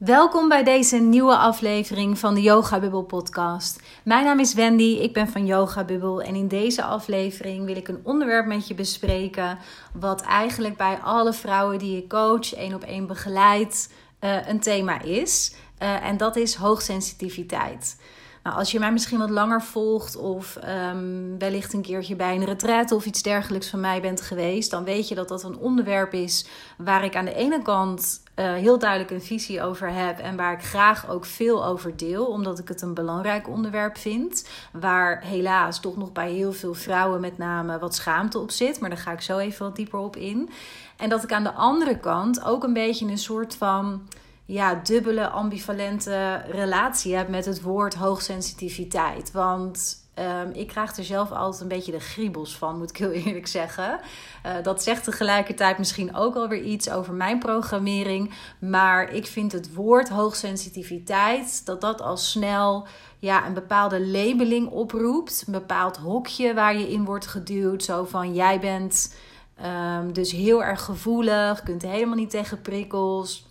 Welkom bij deze nieuwe aflevering van de Yoga Bubble podcast. Mijn naam is Wendy, ik ben van Yoga Bubble en in deze aflevering wil ik een onderwerp met je bespreken wat eigenlijk bij alle vrouwen die ik coach, één op één begeleid, uh, een thema is. Uh, en dat is hoogsensitiviteit. Nou, als je mij misschien wat langer volgt of um, wellicht een keertje bij een retraite of iets dergelijks van mij bent geweest, dan weet je dat dat een onderwerp is waar ik aan de ene kant uh, heel duidelijk een visie over heb en waar ik graag ook veel over deel, omdat ik het een belangrijk onderwerp vind, waar helaas toch nog bij heel veel vrouwen met name wat schaamte op zit, maar daar ga ik zo even wat dieper op in. En dat ik aan de andere kant ook een beetje een soort van ja, dubbele, ambivalente relatie heb met het woord hoogsensitiviteit. Want um, ik krijg er zelf altijd een beetje de griebels van, moet ik heel eerlijk zeggen. Uh, dat zegt tegelijkertijd misschien ook alweer iets over mijn programmering. Maar ik vind het woord hoogsensitiviteit, dat dat al snel ja, een bepaalde labeling oproept. Een bepaald hokje waar je in wordt geduwd. Zo van jij bent um, dus heel erg gevoelig, kunt helemaal niet tegen prikkels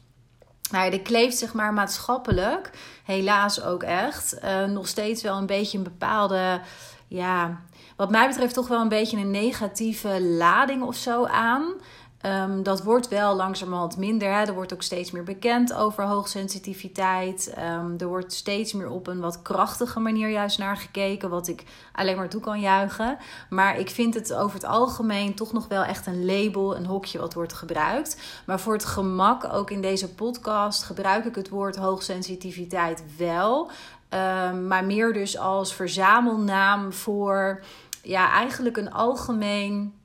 nou, er kleeft zeg maar maatschappelijk, helaas ook echt, uh, nog steeds wel een beetje een bepaalde, ja, wat mij betreft toch wel een beetje een negatieve lading of zo aan. Um, dat wordt wel langzamerhand minder. Hè. Er wordt ook steeds meer bekend over hoogsensitiviteit. Um, er wordt steeds meer op een wat krachtige manier juist naar gekeken. Wat ik alleen maar toe kan juichen. Maar ik vind het over het algemeen toch nog wel echt een label, een hokje wat wordt gebruikt. Maar voor het gemak, ook in deze podcast, gebruik ik het woord hoogsensitiviteit wel. Um, maar meer dus als verzamelnaam voor ja, eigenlijk een algemeen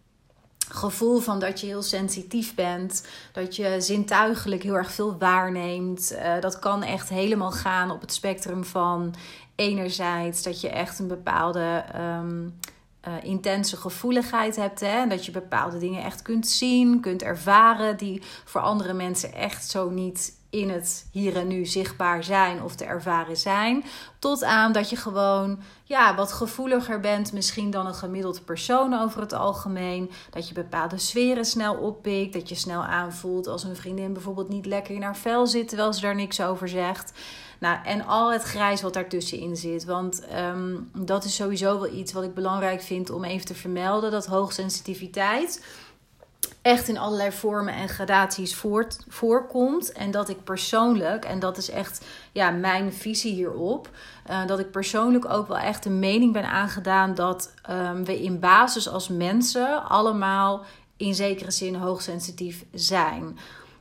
gevoel van dat je heel sensitief bent, dat je zintuigelijk heel erg veel waarneemt. Uh, dat kan echt helemaal gaan op het spectrum van enerzijds dat je echt een bepaalde um, uh, intense gevoeligheid hebt. Hè? En dat je bepaalde dingen echt kunt zien, kunt ervaren, die voor andere mensen echt zo niet in het hier en nu zichtbaar zijn of te ervaren zijn. Tot aan dat je gewoon ja, wat gevoeliger bent misschien dan een gemiddeld persoon over het algemeen. Dat je bepaalde sferen snel oppikt. Dat je snel aanvoelt als een vriendin bijvoorbeeld niet lekker in haar vel zit terwijl ze daar niks over zegt. Nou, en al het grijs wat daartussenin zit. Want um, dat is sowieso wel iets wat ik belangrijk vind om even te vermelden. Dat hoogsensitiviteit echt in allerlei vormen en gradaties voort, voorkomt. En dat ik persoonlijk, en dat is echt ja, mijn visie hierop, uh, dat ik persoonlijk ook wel echt de mening ben aangedaan dat um, we in basis als mensen allemaal in zekere zin hoogsensitief zijn.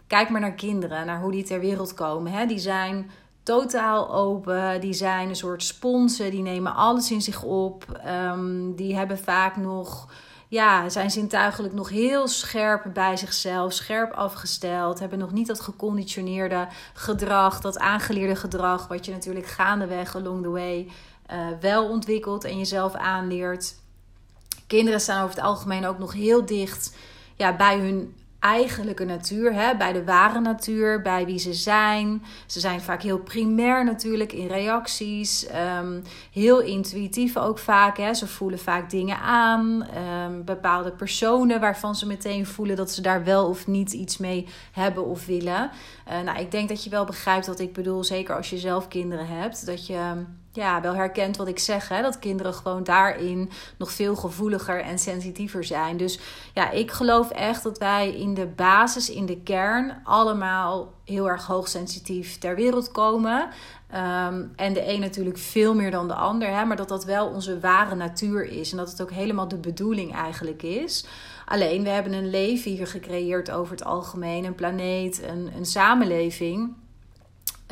Kijk maar naar kinderen, naar hoe die ter wereld komen. Hè? Die zijn totaal open. Die zijn een soort sponsen. Die nemen alles in zich op. Um, die hebben vaak nog ja, zijn zintuigelijk nog heel scherp bij zichzelf, scherp afgesteld. Hebben nog niet dat geconditioneerde gedrag, dat aangeleerde gedrag, wat je natuurlijk gaandeweg along the way uh, wel ontwikkelt en jezelf aanleert. Kinderen staan over het algemeen ook nog heel dicht ja, bij hun eigenlijke natuur, hè, bij de ware natuur, bij wie ze zijn. Ze zijn vaak heel primair natuurlijk in reacties, um, heel intuïtief ook vaak. Hè. Ze voelen vaak dingen aan, um, bepaalde personen waarvan ze meteen voelen dat ze daar wel of niet iets mee hebben of willen. Uh, nou, ik denk dat je wel begrijpt wat ik bedoel, zeker als je zelf kinderen hebt, dat je ja, wel herkent wat ik zeg. Hè? Dat kinderen gewoon daarin nog veel gevoeliger en sensitiever zijn. Dus ja, ik geloof echt dat wij in de basis, in de kern, allemaal heel erg hoogsensitief ter wereld komen. Um, en de een natuurlijk veel meer dan de ander. Hè? Maar dat dat wel onze ware natuur is. En dat het ook helemaal de bedoeling eigenlijk is. Alleen, we hebben een leven hier gecreëerd over het algemeen. Een planeet, een, een samenleving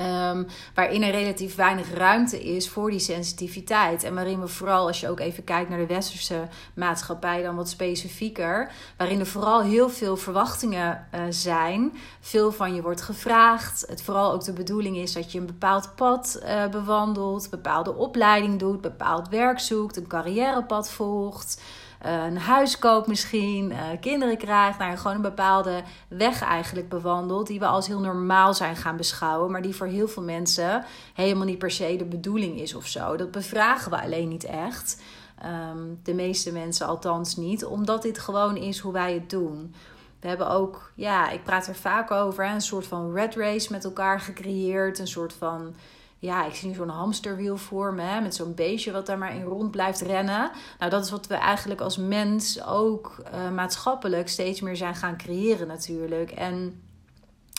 Um, waarin er relatief weinig ruimte is voor die sensitiviteit. En waarin we vooral, als je ook even kijkt naar de westerse maatschappij, dan wat specifieker. Waarin er vooral heel veel verwachtingen uh, zijn. Veel van je wordt gevraagd. Het vooral ook de bedoeling is dat je een bepaald pad uh, bewandelt, bepaalde opleiding doet, bepaald werk zoekt, een carrièrepad volgt. Eh, een huis koopt misschien, uh, kinderen krijgt. Nou, gewoon een bepaalde weg eigenlijk bewandelt. Die we als heel normaal zijn gaan beschouwen. Maar die voor heel veel mensen helemaal niet per se de bedoeling is of zo. Dat bevragen we alleen niet echt. Um, de meeste mensen althans niet. Omdat dit gewoon is hoe wij het doen. we hebben ook, ja, ik praat er vaak over, een soort van red race met elkaar gecreëerd. Een soort van, ja, ik zie nu zo'n hamsterwiel voor me, met zo'n beestje wat daar maar in rond blijft rennen. Nou, dat is wat we eigenlijk als mens ook uh, maatschappelijk steeds meer zijn gaan creëren natuurlijk. En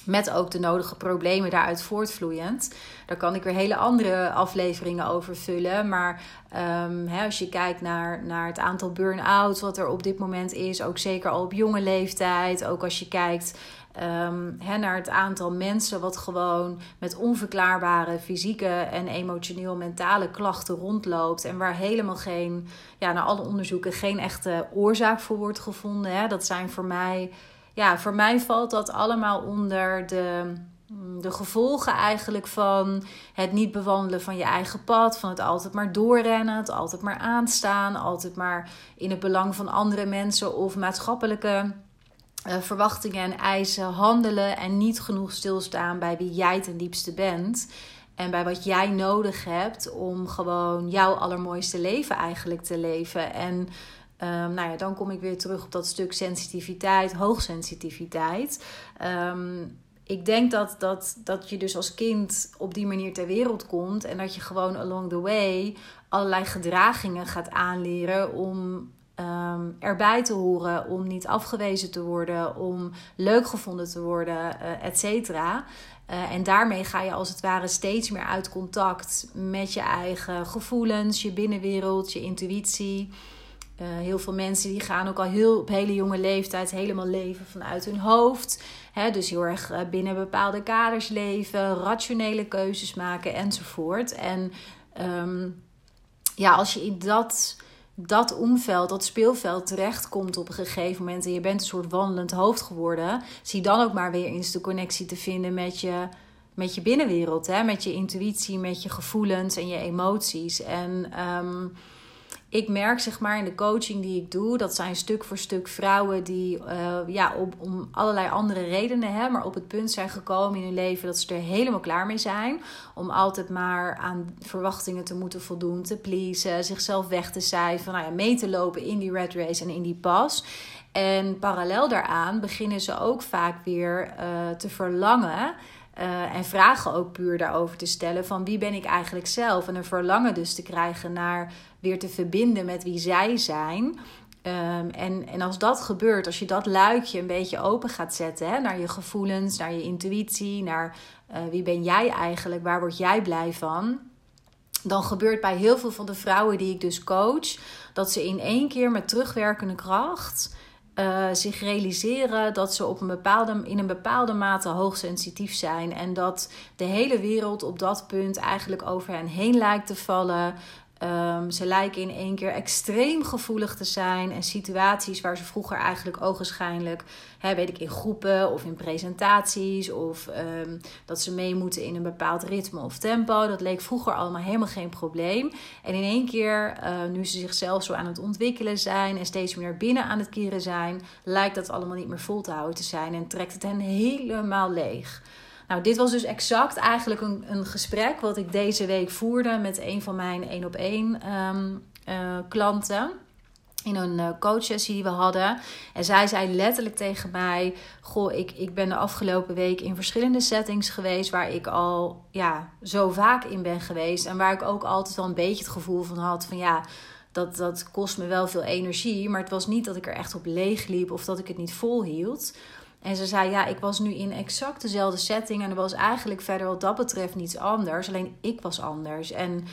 met ook de nodige problemen daaruit voortvloeiend. Daar kan ik weer hele andere afleveringen over vullen. Maar um, hè, als je kijkt naar, naar het aantal burn-outs wat er op dit moment is, ook zeker al op jonge leeftijd. Ook als je kijkt um, naar het aantal mensen wat gewoon met onverklaarbare fysieke en emotioneel-mentale klachten rondloopt. En waar helemaal geen, ja, naar alle onderzoeken, geen echte oorzaak voor wordt gevonden. Hè. Dat zijn voor mij ja, voor mij valt dat allemaal onder de, de gevolgen eigenlijk van het niet bewandelen van je eigen pad. Van het altijd maar doorrennen, het altijd maar aanstaan, altijd maar in het belang van andere mensen of maatschappelijke uh, verwachtingen en eisen handelen en niet genoeg stilstaan bij wie jij ten diepste bent. En bij wat jij nodig hebt om gewoon jouw allermooiste leven eigenlijk te leven. En Um, nou ja, dan kom ik weer terug op dat stuk sensitiviteit, hoogsensitiviteit. Um, ik denk dat, dat, dat je dus als kind op die manier ter wereld komt en dat je gewoon along the way allerlei gedragingen gaat aanleren om um, erbij te horen, om niet afgewezen te worden, om leuk gevonden te worden, uh, et cetera. Uh, en daarmee ga je als het ware steeds meer uit contact met je eigen gevoelens, je binnenwereld, je intuïtie. Uh, heel veel mensen die gaan ook al heel, op hele jonge leeftijd helemaal leven vanuit hun hoofd. Hè, dus heel erg binnen bepaalde kaders leven, rationele keuzes maken enzovoort. En um, ja, als je in dat, dat omveld, dat speelveld terechtkomt op een gegeven moment en je bent een soort wandelend hoofd geworden, zie dan ook maar weer eens de connectie te vinden met je, met je binnenwereld, hè? met je intuïtie, met je gevoelens en je emoties. En um, ik merk zeg maar in de coaching die ik doe, dat zijn stuk voor stuk vrouwen die uh, ja, op, om allerlei andere redenen, hè, maar op het punt zijn gekomen in hun leven dat ze er helemaal klaar mee zijn. Om altijd maar aan verwachtingen te moeten voldoen, te pleasen, zichzelf weg te cijferen, nou ja, mee te lopen in die red race en in die pas. En parallel daaraan beginnen ze ook vaak weer uh, te verlangen uh, en vragen ook puur daarover te stellen van wie ben ik eigenlijk zelf. En een verlangen dus te krijgen naar weer te verbinden met wie zij zijn. Um, en, en als dat gebeurt, als je dat luikje een beetje open gaat zetten hè, naar je gevoelens, naar je intuïtie, naar uh, wie ben jij eigenlijk, waar word jij blij van, dan gebeurt bij heel veel van de vrouwen die ik dus coach, dat ze in één keer met terugwerkende kracht uh, zich realiseren dat ze op een bepaalde, in een bepaalde mate hoogsensitief zijn. En dat de hele wereld op dat punt eigenlijk over hen heen lijkt te vallen. Um, ze lijken in één keer extreem gevoelig te zijn. En situaties waar ze vroeger eigenlijk ogenschijnlijk, hè, weet ik, in groepen of in presentaties. Of um, dat ze mee moeten in een bepaald ritme of tempo. Dat leek vroeger allemaal helemaal geen probleem. En in één keer, uh, nu ze zichzelf zo aan het ontwikkelen zijn en steeds meer binnen aan het keren zijn, lijkt dat allemaal niet meer vol te houden te zijn. En trekt het hen helemaal leeg. Nou, dit was dus exact eigenlijk een, een gesprek wat ik deze week voerde met een van mijn één op één klanten. In een uh, coachsessie die we hadden. En zij zei letterlijk tegen mij: Goh, ik, ik ben de afgelopen week in verschillende settings geweest. waar ik al ja, zo vaak in ben geweest. En waar ik ook altijd wel een beetje het gevoel van had: van ja, dat, dat kost me wel veel energie. Maar het was niet dat ik er echt op leeg liep of dat ik het niet volhield. En ze zei, ja, ik was nu in exact dezelfde setting en er was eigenlijk verder wat dat betreft niets anders. Alleen ik was anders. En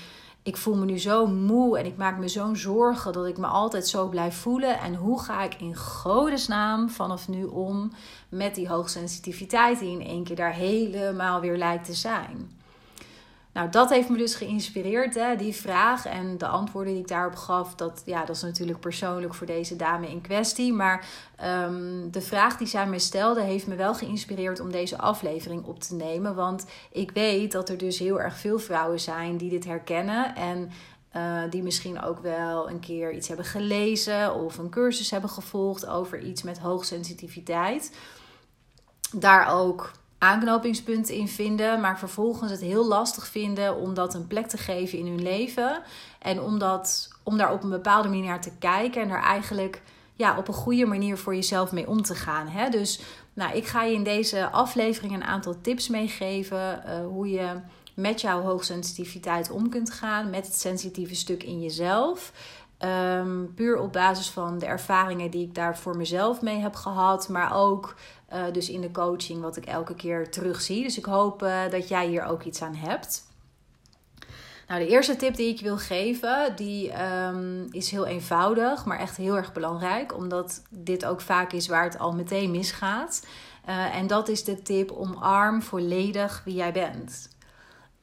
ik voel me nu zo moe en ik maak me zo'n zorgen dat ik me altijd zo blijf voelen. En hoe ga ik in godesnaam vanaf nu om met die hoogsensitiviteit die in één keer daar helemaal weer lijkt te zijn? Nou, dat heeft me dus geïnspireerd, hè, die vraag. En de antwoorden die ik daarop gaf, dat, ja, dat is natuurlijk persoonlijk voor deze dame in kwestie. Maar um, de vraag die zij me stelde, heeft me wel geïnspireerd om deze aflevering op te nemen. Want ik weet dat er dus heel erg veel vrouwen zijn die dit herkennen. En uh, die misschien ook wel een keer iets hebben gelezen of een cursus hebben gevolgd over iets met hoogsensitiviteit. Daar ook aanknopingspunten in vinden, maar vervolgens het heel lastig vinden om dat een plek te geven in hun leven. En om, dat, om daar op een bepaalde manier naar te kijken en er eigenlijk ja, op een goede manier voor jezelf mee om te gaan. Hè? Dus nou, ik ga je in deze aflevering een aantal tips meegeven uh, hoe je met jouw hoogsensitiviteit om kunt gaan, met het sensitieve stuk in jezelf. Um, puur op basis van de ervaringen die ik daar voor mezelf mee heb gehad, maar ook uh, dus in de coaching wat ik elke keer terugzie. Dus ik hoop uh, dat jij hier ook iets aan hebt. Nou, de eerste tip die ik wil geven, die um, is heel eenvoudig, maar echt heel erg belangrijk, omdat dit ook vaak is waar het al meteen misgaat. Uh, en dat is de tip: omarm volledig wie jij bent.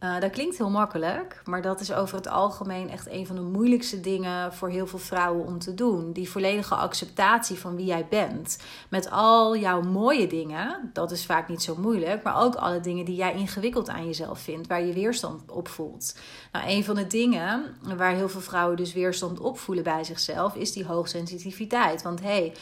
Uh, dat klinkt heel makkelijk, maar dat is over het algemeen echt een van de moeilijkste dingen voor heel veel vrouwen om te doen. Die volledige acceptatie van wie jij bent. Met al jouw mooie dingen, dat is vaak niet zo moeilijk, maar ook alle dingen die jij ingewikkeld aan jezelf vindt, waar je weerstand op voelt. Nou, een van de dingen waar heel veel vrouwen dus weerstand op voelen bij zichzelf, is die hoogsensitiviteit. Want hé, hey,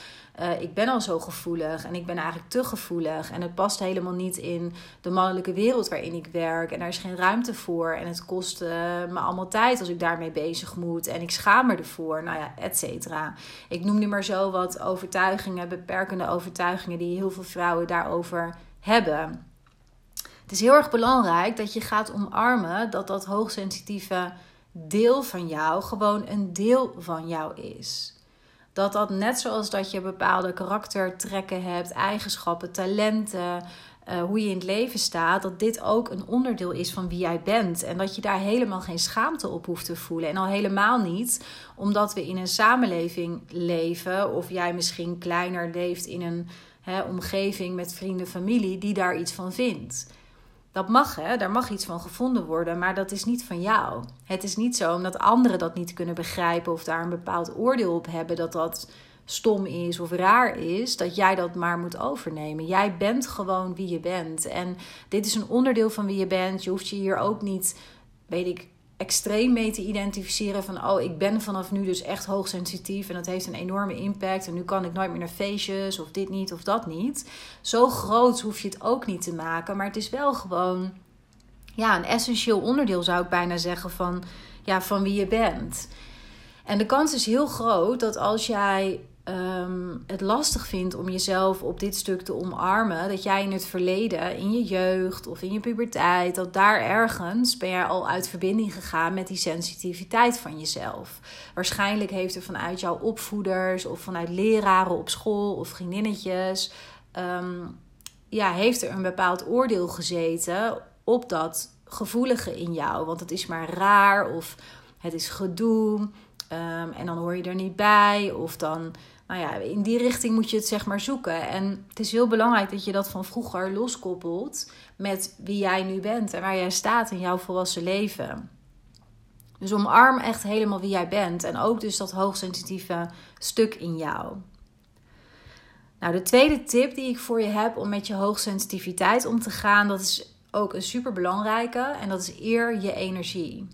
uh, ik ben al zo gevoelig en ik ben eigenlijk te gevoelig. En het past helemaal niet in de mannelijke wereld waarin ik werk. En daar is geen ruimte voor. En het kost uh, me allemaal tijd als ik daarmee bezig moet. En ik schaam me ervoor. Nou ja, et cetera. Ik noem nu maar zo wat overtuigingen, beperkende overtuigingen die heel veel vrouwen daarover hebben. Het is heel erg belangrijk dat je gaat omarmen dat dat hoogsensitieve deel van jou gewoon een deel van jou is dat dat net zoals dat je bepaalde karaktertrekken hebt, eigenschappen, talenten, uh, hoe je in het leven staat, dat dit ook een onderdeel is van wie jij bent. En dat je daar helemaal geen schaamte op hoeft te voelen. En al helemaal niet omdat we in een samenleving leven, of jij misschien kleiner leeft in een omgeving met vrienden, familie, die daar iets van vindt. Dat mag, hè? daar mag iets van gevonden worden, maar dat is niet van jou. Het is niet zo omdat anderen dat niet kunnen begrijpen of daar een bepaald oordeel op hebben dat dat stom is of raar is, dat jij dat maar moet overnemen. Jij bent gewoon wie je bent. En dit is een onderdeel van wie je bent. Je hoeft je hier ook niet, weet ik, extreem mee te identificeren van oh, ik ben vanaf nu dus echt hoogsensitief en dat heeft een enorme impact en nu kan ik nooit meer naar feestjes of dit niet of dat niet. Zo groot hoef je het ook niet te maken, maar het is wel gewoon ja, een essentieel onderdeel zou ik bijna zeggen van ja, van wie je bent. En de kans is heel groot dat als jij um, het lastig vindt om jezelf op dit stuk te omarmen, dat jij in het verleden, in je jeugd of in je puberteit, dat daar ergens ben jij al uit verbinding gegaan met die sensitiviteit van jezelf. Waarschijnlijk heeft er vanuit jouw opvoeders of vanuit leraren op school of vriendinnetjes, um, ja, heeft er een bepaald oordeel gezeten op dat gevoelige in jou. Want het is maar raar of het is gedoe. Um, en dan hoor je er niet bij. Of dan nou ja, in die richting moet je het zeg maar zoeken. En het is heel belangrijk dat je dat van vroeger loskoppelt met wie jij nu bent en waar jij staat in jouw volwassen leven. Dus omarm echt helemaal wie jij bent en ook dus dat hoogsensitieve stuk in jou. Nou, de tweede tip die ik voor je heb om met je hoogsensitiviteit om te gaan, dat is ook een super belangrijke en dat is eer je energie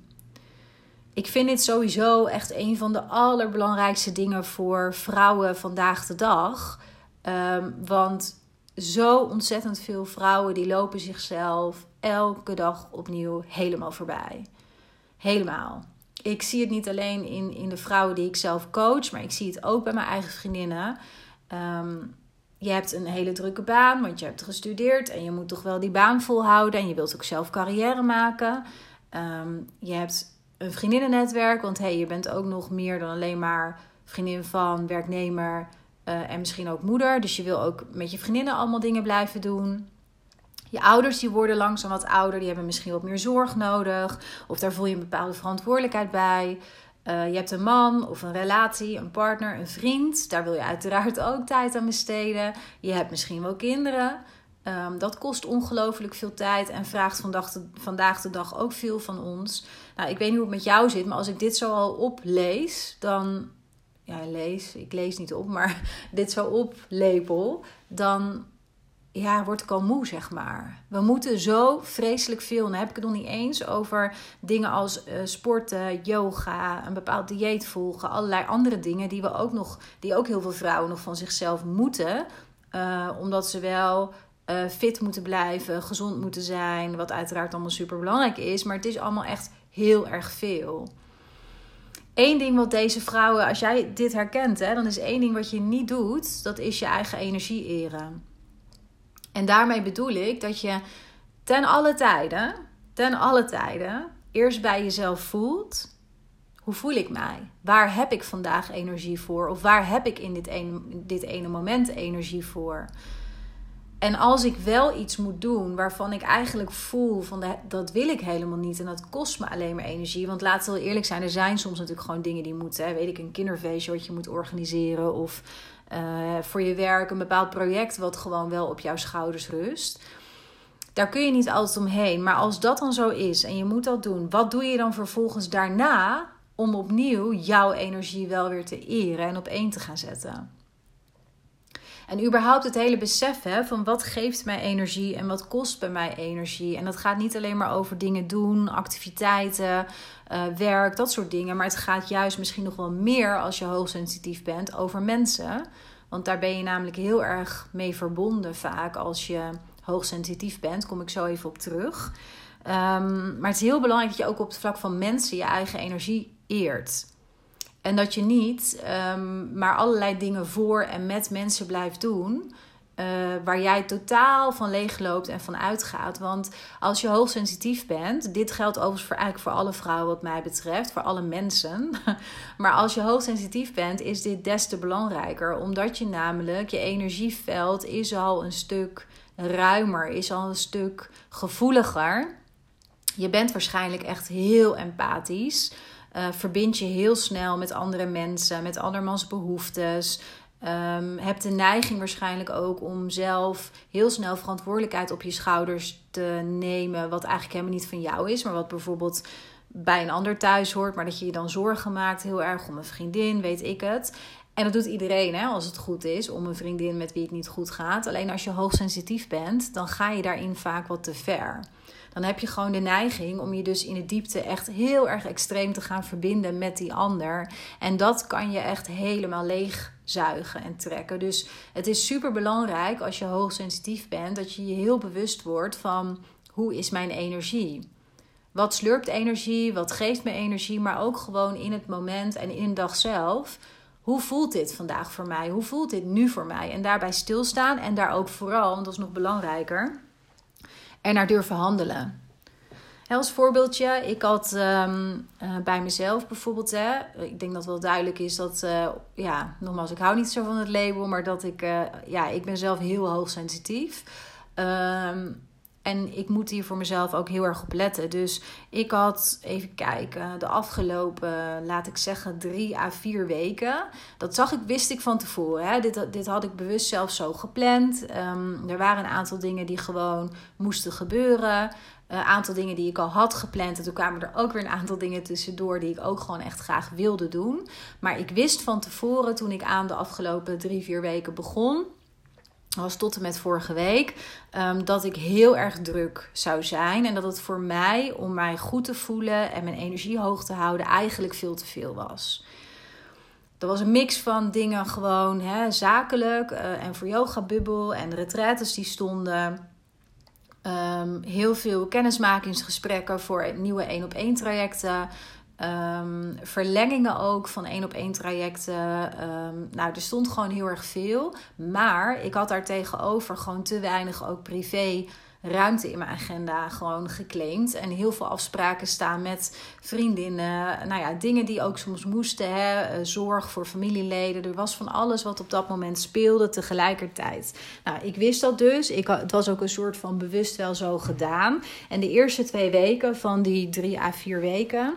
ik vind dit sowieso echt een van de allerbelangrijkste dingen voor vrouwen vandaag de dag. Um, want zo ontzettend veel vrouwen die lopen zichzelf elke dag opnieuw helemaal voorbij. Helemaal. Ik zie het niet alleen in, in de vrouwen die ik zelf coach, maar ik zie het ook bij mijn eigen vriendinnen. Um, je hebt een hele drukke baan, want je hebt gestudeerd en je moet toch wel die baan volhouden en je wilt ook zelf carrière maken. Um, je hebt een vriendinnennetwerk. Want hey, je bent ook nog meer dan alleen maar vriendin van, werknemer uh, en misschien ook moeder. Dus je wil ook met je vriendinnen allemaal dingen blijven doen. Je ouders die worden langzaam wat ouder, die hebben misschien wat meer zorg nodig. Of daar voel je een bepaalde verantwoordelijkheid bij. Uh, je hebt een man of een relatie, een partner, een vriend. Daar wil je uiteraard ook tijd aan besteden. Je hebt misschien wel kinderen. Um, dat kost ongelooflijk veel tijd en vraagt vandaag de, vandaag de dag ook veel van ons. Nou, ik weet niet hoe het met jou zit, maar als ik dit zo al oplees, dan. Ja, lees, ik lees niet op, maar dit zo oplepel, dan ja, word ik al moe, zeg maar. We moeten zo vreselijk veel. dan heb ik het nog niet eens over dingen als uh, sporten, yoga, een bepaald dieet volgen, allerlei andere dingen die we ook nog, die ook heel veel vrouwen nog van zichzelf moeten. Uh, omdat ze wel uh, fit moeten blijven, gezond moeten zijn. Wat uiteraard allemaal super belangrijk is. Maar het is allemaal echt heel erg veel. Eén ding wat deze vrouwen, als jij dit herkent, hè, dan is één ding wat je niet doet, dat is je eigen energie eren. En daarmee bedoel ik dat je ten alle tijden, ten alle tijden, eerst bij jezelf voelt. Hoe voel ik mij? Waar heb ik vandaag energie voor? Of waar heb ik in dit ene, dit ene moment energie voor? En als ik wel iets moet doen waarvan ik eigenlijk voel van dat wil ik helemaal niet en dat kost me alleen maar energie. Want laten we eerlijk zijn, er zijn soms natuurlijk gewoon dingen die moeten. Weet ik, een kinderfeestje wat je moet organiseren of uh, voor je werk een bepaald project wat gewoon wel op jouw schouders rust. Daar kun je niet altijd omheen. Maar als dat dan zo is en je moet dat doen, wat doe je dan vervolgens daarna om opnieuw jouw energie wel weer te eren en op één te gaan zetten? En überhaupt het hele besef hè, van wat geeft mij energie en wat kost bij mij energie. En dat gaat niet alleen maar over dingen doen, activiteiten, uh, werk, dat soort dingen. Maar het gaat juist misschien nog wel meer als je hoogsensitief bent over mensen. Want daar ben je namelijk heel erg mee verbonden vaak als je hoogsensitief bent. Kom ik zo even op terug. Um, maar het is heel belangrijk dat je ook op het vlak van mensen je eigen energie eert. En dat je niet um, maar allerlei dingen voor en met mensen blijft doen. Uh, waar jij totaal van leegloopt en van uitgaat. Want als je hoogsensitief bent, dit geldt overigens voor, eigenlijk voor alle vrouwen wat mij betreft, voor alle mensen. Maar als je hoogsensitief bent, is dit des te belangrijker. Omdat je namelijk, je energieveld is al een stuk ruimer, is al een stuk gevoeliger. Je bent waarschijnlijk echt heel empathisch. Uh, verbind je heel snel met andere mensen, met andermans behoeftes. Um, heb de neiging waarschijnlijk ook om zelf heel snel verantwoordelijkheid op je schouders te nemen. Wat eigenlijk helemaal niet van jou is, maar wat bijvoorbeeld bij een ander thuis hoort. Maar dat je je dan zorgen maakt, heel erg om een vriendin, weet ik het. En dat doet iedereen, hè, als het goed is, om een vriendin met wie het niet goed gaat. Alleen als je hoogsensitief bent, dan ga je daarin vaak wat te ver dan heb je gewoon de neiging om je dus in de diepte echt heel erg extreem te gaan verbinden met die ander. En dat kan je echt helemaal leegzuigen en trekken. Dus het is super belangrijk als je hoogsensitief bent dat je je heel bewust wordt van hoe is mijn energie. Wat slurpt energie? Wat geeft me energie? Maar ook gewoon in het moment en in de dag zelf. Hoe voelt dit vandaag voor mij? Hoe voelt dit nu voor mij? En daarbij stilstaan en daar ook vooral, want dat is nog belangrijker, en naar durven handelen. Als voorbeeldje, ik had ehm, eh, bij mezelf bijvoorbeeld, hè, ik denk dat wel duidelijk is dat, uh, ja, nogmaals, ik hou niet zo van het label, maar dat ik, uh, ja, ik ben zelf heel hoogsensitief. Um, en ik moet hier voor mezelf ook heel erg op letten. Dus ik had, even kijken, de afgelopen, laat ik zeggen, drie à vier weken. Dat zag ik, wist ik van tevoren. Hè. Dit, dit had ik bewust zelf zo gepland. Um, er waren een aantal dingen die gewoon moesten gebeuren. Een aantal dingen die ik al had gepland. En toen kwamen er ook weer een aantal dingen tussendoor die ik ook gewoon echt graag wilde doen. Maar ik wist van tevoren, toen ik aan de afgelopen drie, vier weken begon was tot en met vorige week, um, dat ik heel erg druk zou zijn. En dat het voor mij, om mij goed te voelen en mijn energie hoog te houden, eigenlijk veel te veel was. Er was een mix van dingen gewoon hè, zakelijk uh, en voor yoga bubbel en retraites die stonden. Um, heel veel kennismakingsgesprekken voor nieuwe één op één trajecten. Um, verlengingen ook van één op één trajecten. Um, nou, er stond gewoon heel erg veel. Maar ik had daar tegenover gewoon te weinig ook privé ruimte in mijn agenda gewoon geclaimd. En heel veel afspraken staan met vriendinnen. Nou ja, dingen die ook soms moesten. Hè? Eh, zorg voor familieleden. Er was van alles wat op dat moment speelde tegelijkertijd. Nou, ik wist dat dus. Ik, het was ook een soort van bewust wel zo gedaan. En de eerste twee weken van die drie à vier weken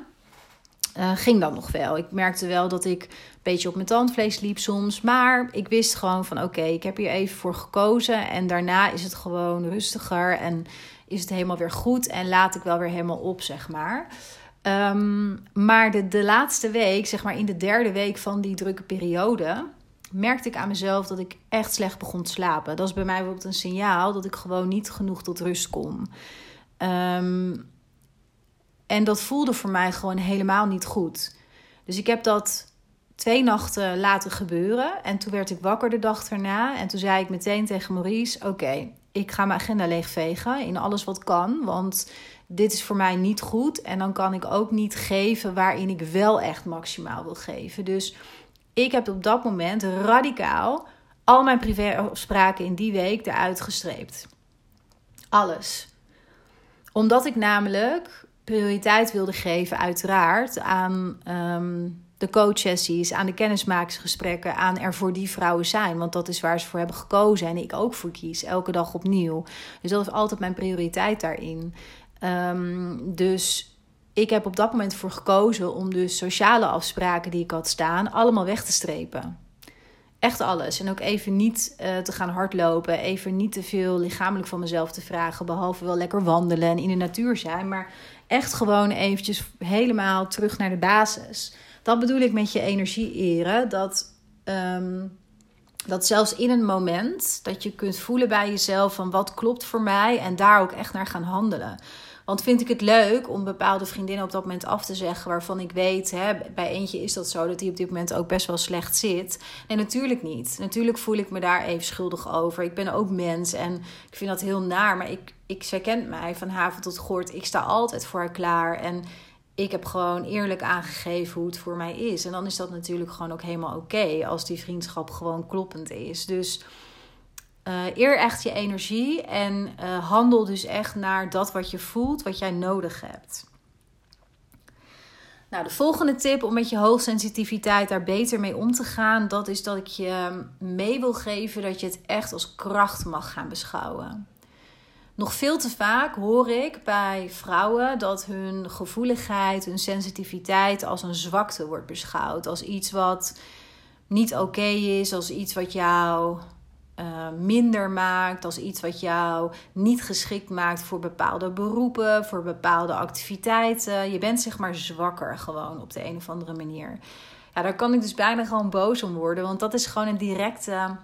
uh, ging dan nog wel. Ik merkte wel dat ik een beetje op mijn tandvlees liep soms. Maar ik wist gewoon van oké, ik heb hier even voor gekozen. En daarna is het gewoon rustiger en is het helemaal weer goed. En laat ik wel weer helemaal op, zeg maar. Um, maar de, de laatste week, zeg maar in de derde week van die drukke periode, merkte ik aan mezelf dat ik echt slecht begon te slapen. Dat is bij mij bijvoorbeeld een signaal dat ik gewoon niet genoeg tot rust kom. Um, en dat voelde voor mij gewoon helemaal niet goed. Dus ik heb dat twee nachten laten gebeuren. En toen werd ik wakker de dag erna. En toen zei ik meteen tegen Maurice: Oké, ik ga mijn agenda leegvegen in alles wat kan. Want dit is voor mij niet goed. En dan kan ik ook niet geven waarin ik wel echt maximaal wil geven. Dus ik heb op dat moment radicaal al mijn privéafspraken in die week eruit gestreept. Alles. Omdat ik namelijk prioriteit wilde geven, uiteraard, aan um, de coachsessies, aan de kennismakingsgesprekken, aan er voor die vrouwen zijn. Want dat is waar ze voor hebben gekozen en ik ook voor kies, elke dag opnieuw. Dus dat is altijd mijn prioriteit daarin. Um, dus ik heb op dat moment voor gekozen om dus sociale afspraken die ik had staan, allemaal weg te strepen. Echt alles. En ook even niet uh, te gaan hardlopen. Even niet te veel lichamelijk van mezelf te vragen. Behalve wel lekker wandelen en in de natuur zijn. Maar echt gewoon eventjes helemaal terug naar de basis. Dat bedoel ik met je energie eren. Dat, um, dat zelfs in een moment dat je kunt voelen bij jezelf van wat klopt voor mij. En daar ook echt naar gaan handelen. Want vind ik het leuk om bepaalde vriendinnen op dat moment af te zeggen waarvan ik weet, hè, bij eentje is dat zo, dat die op dit moment ook best wel slecht zit. Nee, natuurlijk niet. Natuurlijk voel ik me daar even schuldig over. Ik ben ook mens en ik vind dat heel naar, maar ik, ik, zij kent mij van haven tot gort. Ik sta altijd voor haar klaar en ik heb gewoon eerlijk aangegeven hoe het voor mij is. En dan is dat natuurlijk gewoon ook helemaal oké als die vriendschap gewoon kloppend is. Dus uh, eer echt je energie en uh, handel dus echt naar dat wat je voelt, wat jij nodig hebt. Nou, de volgende tip om met je hoogsensitiviteit daar beter mee om te gaan, dat is dat ik je mee wil geven dat je het echt als kracht mag gaan beschouwen. Nog veel te vaak hoor ik bij vrouwen dat hun gevoeligheid, hun sensitiviteit als een zwakte wordt beschouwd. Als iets wat niet oké is, als iets wat jou uh, minder maakt, als iets wat jou niet geschikt maakt voor bepaalde beroepen, voor bepaalde activiteiten. Je bent zeg maar zwakker gewoon op de een of andere manier. Ja, daar kan ik dus bijna gewoon boos om worden, want dat is gewoon een directe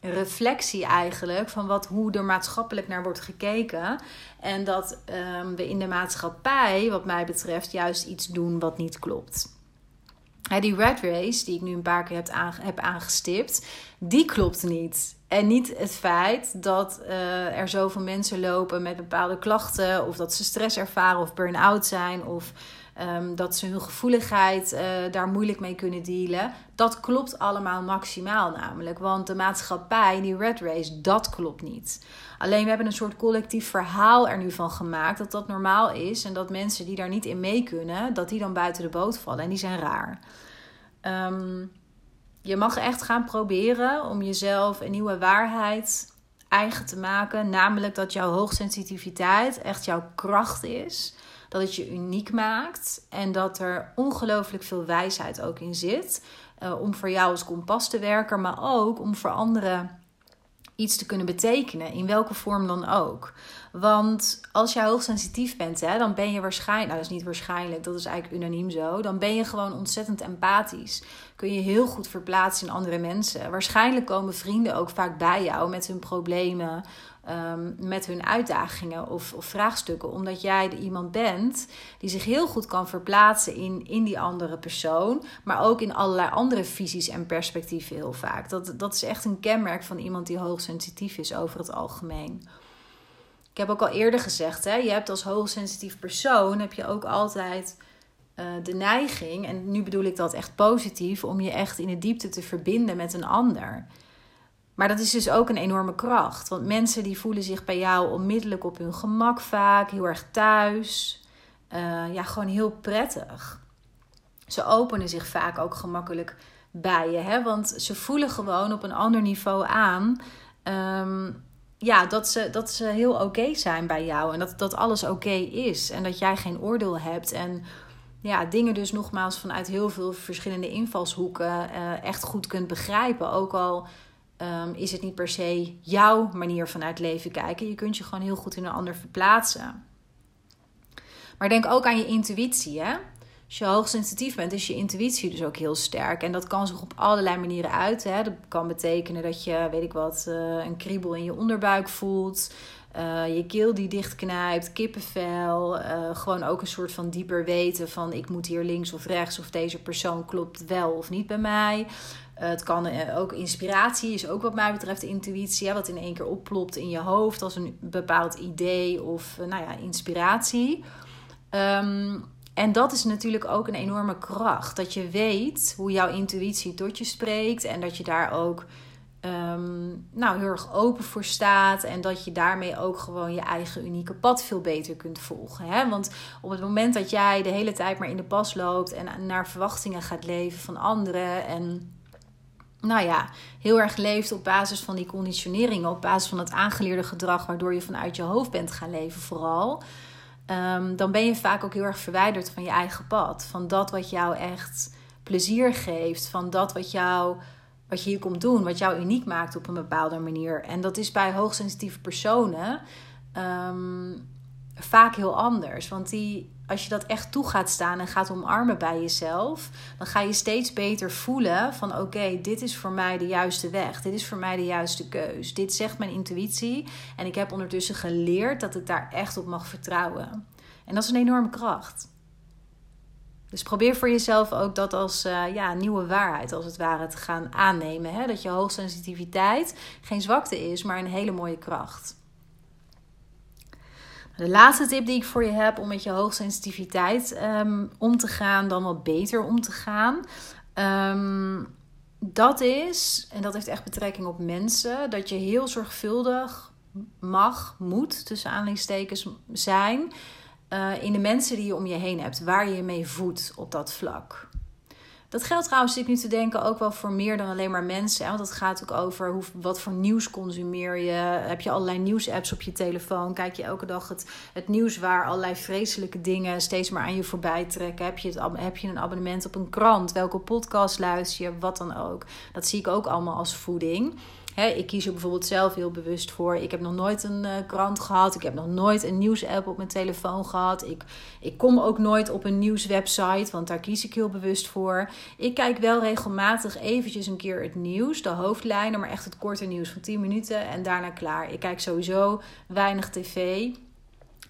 reflectie eigenlijk van wat, hoe er maatschappelijk naar wordt gekeken. En dat um, we in de maatschappij, wat mij betreft, juist iets doen wat niet klopt. Die red race, die ik nu een paar keer heb, aangestipt, die klopt niet. En niet het feit dat uh, er zoveel mensen lopen met bepaalde klachten, of dat ze stress ervaren of burn-out zijn, of um, dat ze hun gevoeligheid uh, daar moeilijk mee kunnen dealen. Dat klopt allemaal maximaal namelijk. Want de maatschappij, die red race, dat klopt niet. Alleen we hebben een soort collectief verhaal er nu van gemaakt dat dat normaal is. En dat mensen die daar niet in mee kunnen, dat die dan buiten de boot vallen. En die zijn raar. Um, je mag echt gaan proberen om jezelf een nieuwe waarheid eigen te maken. Namelijk dat jouw hoogsensitiviteit echt jouw kracht is. Dat het je uniek maakt en dat er ongelooflijk veel wijsheid ook in zit. Uh, om voor jou als kompas te werken, maar ook om voor anderen iets te kunnen betekenen, in welke vorm dan ook. Want als jij hoogsensitief bent, hè, dan ben je waarschijnlijk, nou dat is niet waarschijnlijk, dat is eigenlijk unaniem zo, dan ben je gewoon ontzettend empathisch. Kun je heel goed verplaatsen in andere mensen. Waarschijnlijk komen vrienden ook vaak bij jou met hun problemen um, met hun uitdagingen of, of, vraagstukken. Omdat jij iemand bent die zich heel goed kan verplaatsen in, in die andere persoon. Maar ook in allerlei andere visies en perspectieven heel vaak. Dat, dat is echt een kenmerk van iemand die hoogsensitief is over het algemeen. Ik heb ook al eerder gezegd, hè, je hebt als hoogsensitief persoon heb je ook altijd uh, de neiging, en nu bedoel ik dat echt positief, om je echt in de diepte te verbinden met een ander. Maar dat is dus ook een enorme kracht. Want mensen die voelen zich bij jou onmiddellijk op hun gemak vaak, heel erg thuis. Uh, ja, gewoon heel prettig. Ze openen zich vaak ook gemakkelijk bij je. Hè? Want ze voelen gewoon op een ander niveau aan. Um, ja, dat ze, dat ze heel oké zijn bij jou. En dat, dat alles oké is. En dat jij geen oordeel hebt. En ja, dingen dus nogmaals vanuit heel veel verschillende invalshoeken uh, echt goed kunt begrijpen. Ook al um, is het niet per se jouw manier vanuit leven kijken. Je kunt je gewoon heel goed in een ander verplaatsen. Maar denk ook aan je intuïtie. Hè? Als je hoogsensitief bent, is je intuïtie dus ook heel sterk. En dat kan zich op allerlei manieren uiten. Hè? Dat kan betekenen dat je, weet ik wat, uh, een kriebel in je onderbuik voelt. Uh, je keel die dichtknijpt, kippenvel. Uh, gewoon ook een soort van dieper weten van ik moet hier links of rechts of deze persoon klopt wel of niet bij mij. Het kan ook inspiratie, is ook wat mij betreft intuïtie. Wat in één keer opplopt in je hoofd als een bepaald idee of nou ja, inspiratie. Ehm, en dat is natuurlijk ook een enorme kracht. Dat je weet hoe jouw intuïtie tot je spreekt. En dat je daar ook um, nou, heel erg open voor staat. En dat je daarmee ook gewoon je eigen unieke pad veel beter kunt volgen. Hè? Want op het moment dat jij de hele tijd maar in de pas loopt en naar verwachtingen gaat leven van anderen. En nou ja, heel erg leeft op basis van die conditioneringen, op basis van het aangeleerde gedrag, waardoor je vanuit je hoofd bent gaan leven, vooral. Ehm, dan ben je vaak ook heel erg verwijderd van je eigen pad. Van dat wat jou echt plezier geeft. Van dat wat, jou, wat je hier komt doen. Wat jou uniek maakt op een bepaalde manier. En dat is bij hoogsensitieve personen ehm, vaak heel anders. Want die, als je dat echt toe gaat staan en gaat omarmen bij jezelf, dan ga je steeds beter voelen van oké, dit is voor mij de juiste weg. Dit is voor mij de juiste keus. Dit zegt mijn intuïtie. En ik heb ondertussen geleerd dat ik daar echt op mag vertrouwen. En dat is een enorme kracht. Dus probeer voor jezelf ook dat als uh, ja, nieuwe waarheid, als het ware, te gaan aannemen. Hè? Dat je hoogsensitiviteit geen zwakte is, maar een hele mooie kracht. De laatste tip die ik voor je heb om met je hoogsensitiviteit um, om te gaan, dan wat beter om te gaan. Um, dat is, en dat heeft echt betrekking op mensen, dat je heel zorgvuldig mag, moet, tussen aanleidingstekens, zijn uh, in de mensen die je om je heen hebt, waar je je mee voedt op dat vlak. Dat geldt trouwens, ik nu te denken, ook wel voor meer dan alleen maar mensen. Want het gaat ook over hoe, wat voor nieuws consumeer je. Heb je allerlei nieuwsapps op je telefoon? Kijk je elke dag het, het nieuws waar allerlei vreselijke dingen steeds maar aan je voorbij trekken? Heb je, het, heb je een abonnement op een krant? Welke podcast luister je? Wat dan ook. Dat zie ik ook allemaal als voeding ik kies er bijvoorbeeld zelf heel bewust voor. Ik heb nog nooit een uh, krant gehad. Ik heb nog nooit een nieuwsapp op mijn telefoon gehad. Ik, ik kom ook nooit op een nieuwswebsite, want daar kies ik heel bewust voor. Ik kijk wel regelmatig eventjes een keer het nieuws, de hoofdlijnen, maar echt het korte nieuws van 10 minuten en daarna klaar. Ik kijk sowieso weinig tv.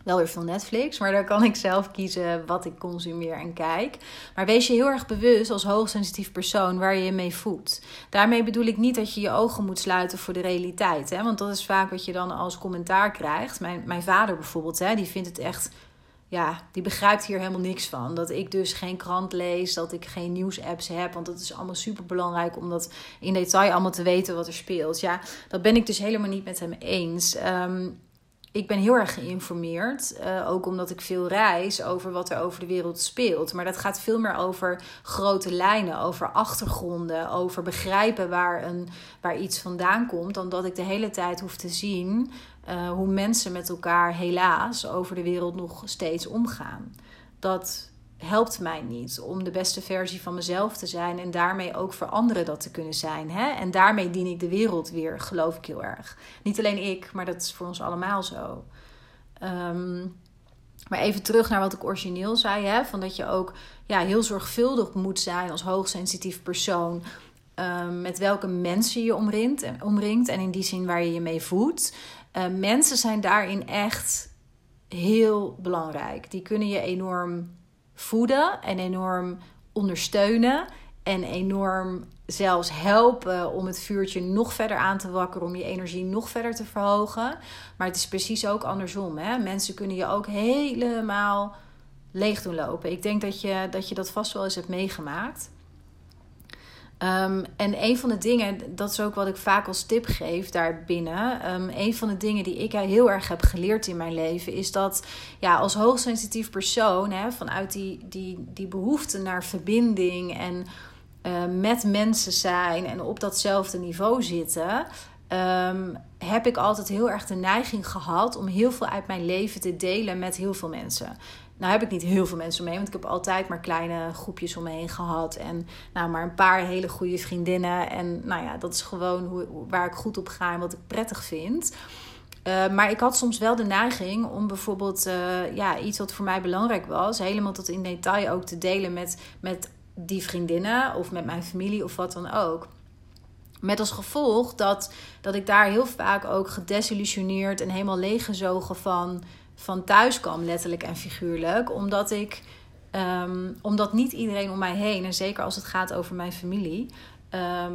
Wel weer veel Netflix, maar daar kan ik zelf kiezen wat ik consumeer en kijk. Maar wees je heel erg bewust als hoogsensitief persoon waar je je mee voedt. Daarmee bedoel ik niet dat je je ogen moet sluiten voor de realiteit. Hè? Want dat is vaak wat je dan als commentaar krijgt. Mijn, mijn vader bijvoorbeeld, hè, die vindt het echt ja, die begrijpt hier helemaal niks van. Dat ik dus geen krant lees, dat ik geen nieuwsapps heb. Want dat is allemaal super belangrijk om dat in detail allemaal te weten wat er speelt. Ja, dat ben ik dus helemaal niet met hem eens. Um, ik ben heel erg geïnformeerd. Uh, ook omdat ik veel reis over wat er over de wereld speelt. Maar dat gaat veel meer over grote lijnen, over achtergronden, over begrijpen waar, een, waar iets vandaan komt. Dan dat ik de hele tijd hoef te zien uh, hoe mensen met elkaar helaas over de wereld nog steeds omgaan. Dat helpt mij niet om de beste versie van mezelf te zijn en daarmee ook voor anderen dat te kunnen zijn. Hè? En daarmee dien ik de wereld weer, geloof ik heel erg. Niet alleen ik, maar dat is voor ons allemaal zo. Ehm, maar even terug naar wat ik origineel zei: hè? van dat je ook ja, heel zorgvuldig moet zijn als hoogsensitief persoon. Um, met welke mensen je omringt, omringt en in die zin waar je je mee voedt. Uh, mensen zijn daarin echt heel belangrijk. Die kunnen je enorm voeden en enorm ondersteunen. En enorm zelfs helpen om het vuurtje nog verder aan te wakkeren, om je energie nog verder te verhogen. Maar het is precies ook andersom. Hè? Mensen kunnen je ook helemaal leeg doen lopen. Ik denk dat je dat, je dat vast wel eens hebt meegemaakt. Um, en een van de dingen, dat is ook wat ik vaak als tip geef daarbinnen. Um, een van de dingen die ik heel erg heb geleerd in mijn leven is dat ja, als hoogsensitief persoon, hè, vanuit die, die, die behoefte naar verbinding en uh, met mensen zijn en op datzelfde niveau zitten. Heb ik altijd heel erg de neiging gehad om heel veel uit mijn leven te delen met heel veel mensen. Nou heb ik niet heel veel mensen mee, want ik heb altijd maar kleine groepjes om me heen gehad. En nou, maar een paar hele goede vriendinnen. En nou ja, dat is gewoon hoe, waar ik goed op ga en wat ik prettig vind. Uh, maar ik had soms wel de neiging om bijvoorbeeld uh, ja, iets wat voor mij belangrijk was, helemaal tot in detail ook te delen met, met die vriendinnen of met mijn familie of wat dan ook. Met als gevolg dat, dat ik daar heel vaak ook gedesillusioneerd en helemaal leeggezogen van van thuis kwam, letterlijk en figuurlijk. Omdat ik, um, omdat niet iedereen om mij heen, en zeker als het gaat over mijn familie, ehm,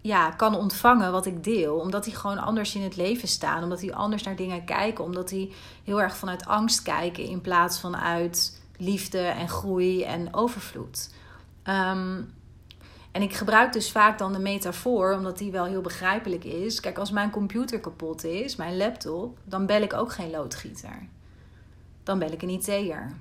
ja, kan ontvangen wat ik deel. Omdat die gewoon anders in het leven staan. Omdat die anders naar dingen kijken. Omdat die heel erg vanuit angst kijken in plaats van uit liefde en groei en overvloed. Ehm, en ik gebruik dus vaak dan de metafoor, omdat die wel heel begrijpelijk is. Kijk, als mijn computer kapot is, mijn laptop, dan bel ik ook geen loodgieter. Dan bel ik een IT'er.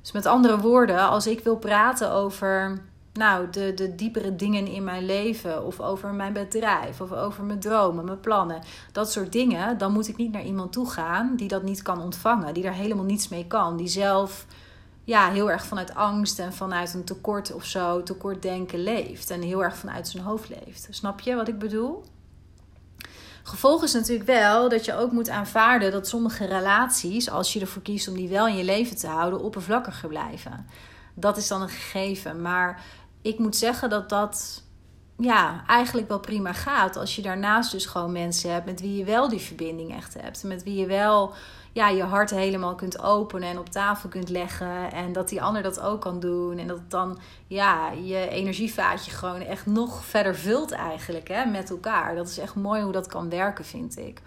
Dus met andere woorden, als ik wil praten over nou, de, de diepere dingen in mijn leven, of over mijn bedrijf, of over mijn dromen, mijn plannen, dat soort dingen, dan moet ik niet naar iemand toe gaan die dat niet kan ontvangen, die daar helemaal niets mee kan, die zelf ja, heel erg vanuit angst en vanuit een tekort of zo, tekort denken leeft en heel erg vanuit zijn hoofd leeft. Snap je wat ik bedoel? Gevolg is natuurlijk wel dat je ook moet aanvaarden dat sommige relaties, als je ervoor kiest om die wel in je leven te houden, oppervlakkiger blijven. Dat is dan een gegeven. Maar ik moet zeggen dat dat ja, eigenlijk wel prima gaat. Als je daarnaast dus gewoon mensen hebt met wie je wel die verbinding echt hebt. Met wie je wel ja, je hart helemaal kunt openen en op tafel kunt leggen. En dat die ander dat ook kan doen. En dat het dan ja, je energievaatje gewoon echt nog verder vult eigenlijk hè, met elkaar. Dat is echt mooi hoe dat kan werken, vind ik.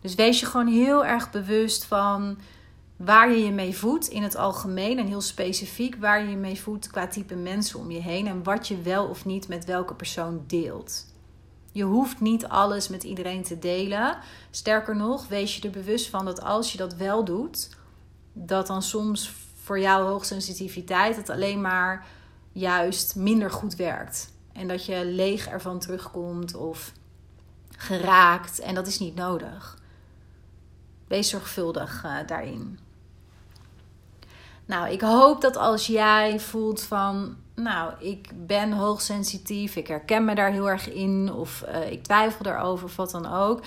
Dus wees je gewoon heel erg bewust van waar je je mee voedt in het algemeen en heel specifiek waar je je mee voedt qua type mensen om je heen en wat je wel of niet met welke persoon deelt. Je hoeft niet alles met iedereen te delen. Sterker nog, wees je er bewust van dat als je dat wel doet, dat dan soms voor jouw hoogsensitiviteit het alleen maar juist minder goed werkt. En dat je leeg ervan terugkomt of geraakt. En dat is niet nodig. Wees zorgvuldig uh, daarin. Nou, ik hoop dat als jij voelt van, nou, ik ben hoogsensitief, ik herken me daar heel erg in, of uh, ik twijfel daarover, of wat dan ook.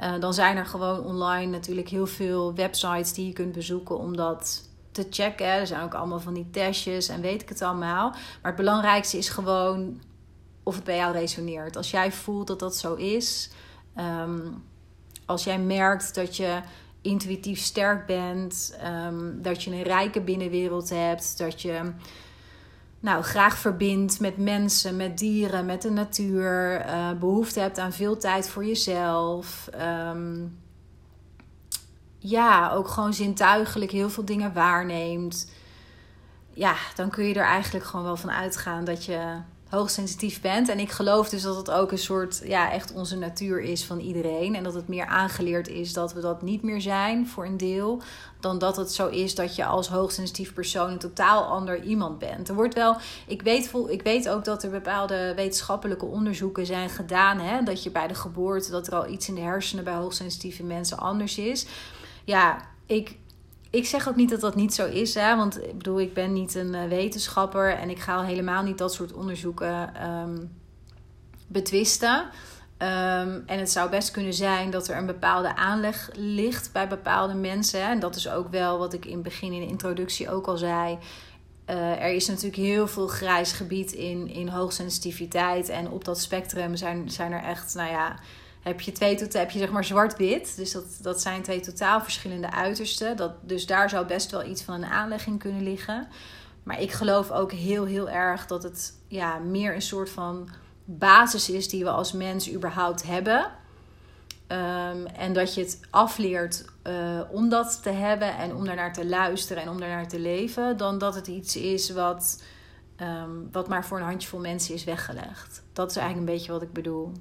Uh, dan zijn er gewoon online natuurlijk heel veel websites die je kunt bezoeken om dat te checken. Er zijn ook allemaal van die testjes en weet ik het allemaal. Maar het belangrijkste is gewoon of het bij jou resoneert. Als jij voelt dat dat zo is, um, als jij merkt dat je intuïtief sterk bent, um, dat je een rijke binnenwereld hebt, dat je nou, graag verbindt met mensen, met dieren, met de natuur, uh, behoefte hebt aan veel tijd voor jezelf. Um, ja, ook gewoon zintuigelijk heel veel dingen waarneemt. Ja, dan kun je er eigenlijk gewoon wel van uitgaan dat je hoogsensitief bent. En ik geloof dus dat het ook een soort, ja, echt onze natuur is van iedereen. En dat het meer aangeleerd is dat we dat niet meer zijn voor een deel. Dan dat het zo is dat je als hoogsensitief persoon een totaal ander iemand bent. Er wordt wel, ik weet, ik weet ook dat er bepaalde wetenschappelijke onderzoeken zijn gedaan. Hè, dat je bij de geboorte, dat er al iets in de hersenen bij hoogsensitieve mensen anders is. Ja, ik, ik zeg ook niet dat dat niet zo is, hè? want ik bedoel, ik ben niet een eh, wetenschapper en ik ga al helemaal niet dat soort onderzoeken um, betwisten. Um, en het zou best kunnen zijn dat er een bepaalde aanleg ligt bij bepaalde mensen. En dat is ook wel wat ik in het begin in de introductie ook al zei. Uh, er is natuurlijk heel veel grijs gebied in, in hoogsensitiviteit. En op dat spectrum zijn, zijn er echt, nou ja, heb je, twee, heb je zeg maar zwart-wit. Dus dat, dat zijn twee totaal verschillende uitersten. Dat, dus daar zou best wel iets van een aanlegging kunnen liggen. Maar ik geloof ook heel, heel erg dat het ja, meer een soort van basis is die we als mens überhaupt hebben. Um, en dat je het afleert uh, om dat te hebben en om daarnaar te luisteren en om daarnaar te leven, dan dat het iets is wat, um, wat maar voor een handjevol mensen is weggelegd. Dat is eigenlijk een beetje wat ik bedoel.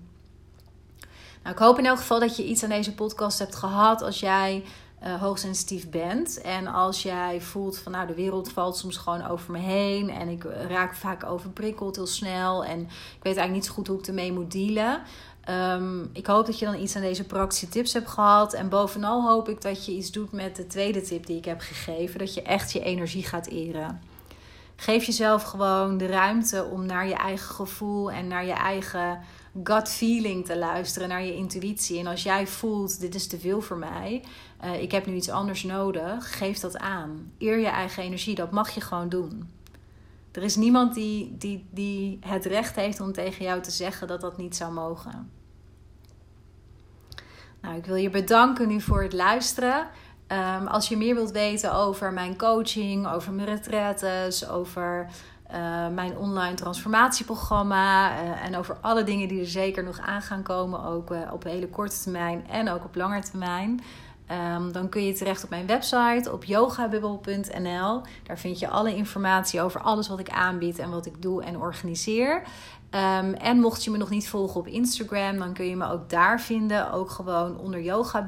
Nou, ik hoop in elk geval dat je iets aan deze podcast hebt gehad als jij uh, hoogsensitief bent. En als jij voelt van nou de wereld valt soms gewoon over me heen. En ik raak vaak overprikkeld heel snel. En ik weet eigenlijk niet zo goed hoe ik ermee moet dealen. Um, ik hoop dat je dan iets aan deze praktische tips hebt gehad. En bovenal hoop ik dat je iets doet met de tweede tip die ik heb gegeven. Dat je echt je energie gaat eren. Geef jezelf gewoon de ruimte om naar je eigen gevoel en naar je eigen gut feeling te luisteren, naar je intuïtie. En als jij voelt, dit is te veel voor mij, uh, ik heb nu iets anders nodig, geef dat aan. Eer je eigen energie, dat mag je gewoon doen. Er is niemand die, die, die het recht heeft om tegen jou te zeggen dat dat niet zou mogen. Nou, ik wil je bedanken nu voor het luisteren. Um, als je meer wilt weten over mijn coaching, over mijn retretes, over uh, mijn online transformatieprogramma en over alle dingen die er zeker nog aan gaan komen, ook op hele korte termijn en ook op lange termijn. Um, dan kun je terecht op mijn website op yogabubbel.nl. Daar vind je alle informatie over alles wat ik aanbied en wat ik doe en organiseer. Um, en mocht je me nog niet volgen op Instagram, dan kun je me ook daar vinden. Ook gewoon onder Yoga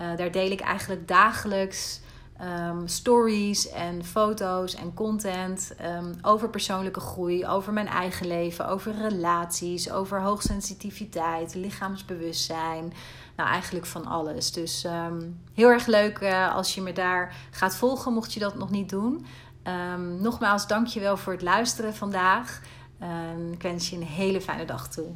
Uh, daar deel ik eigenlijk dagelijks um, stories en foto's en content over persoonlijke groei, over mijn eigen leven, over relaties, over hoogsensitiviteit, lichaamsbewustzijn. Nou, eigenlijk van alles. Dus um, heel erg leuk uh, als je me daar gaat volgen, mocht je dat nog niet doen. Nogmaals, dankjewel voor het luisteren vandaag. Ik wens je een hele fijne dag toe.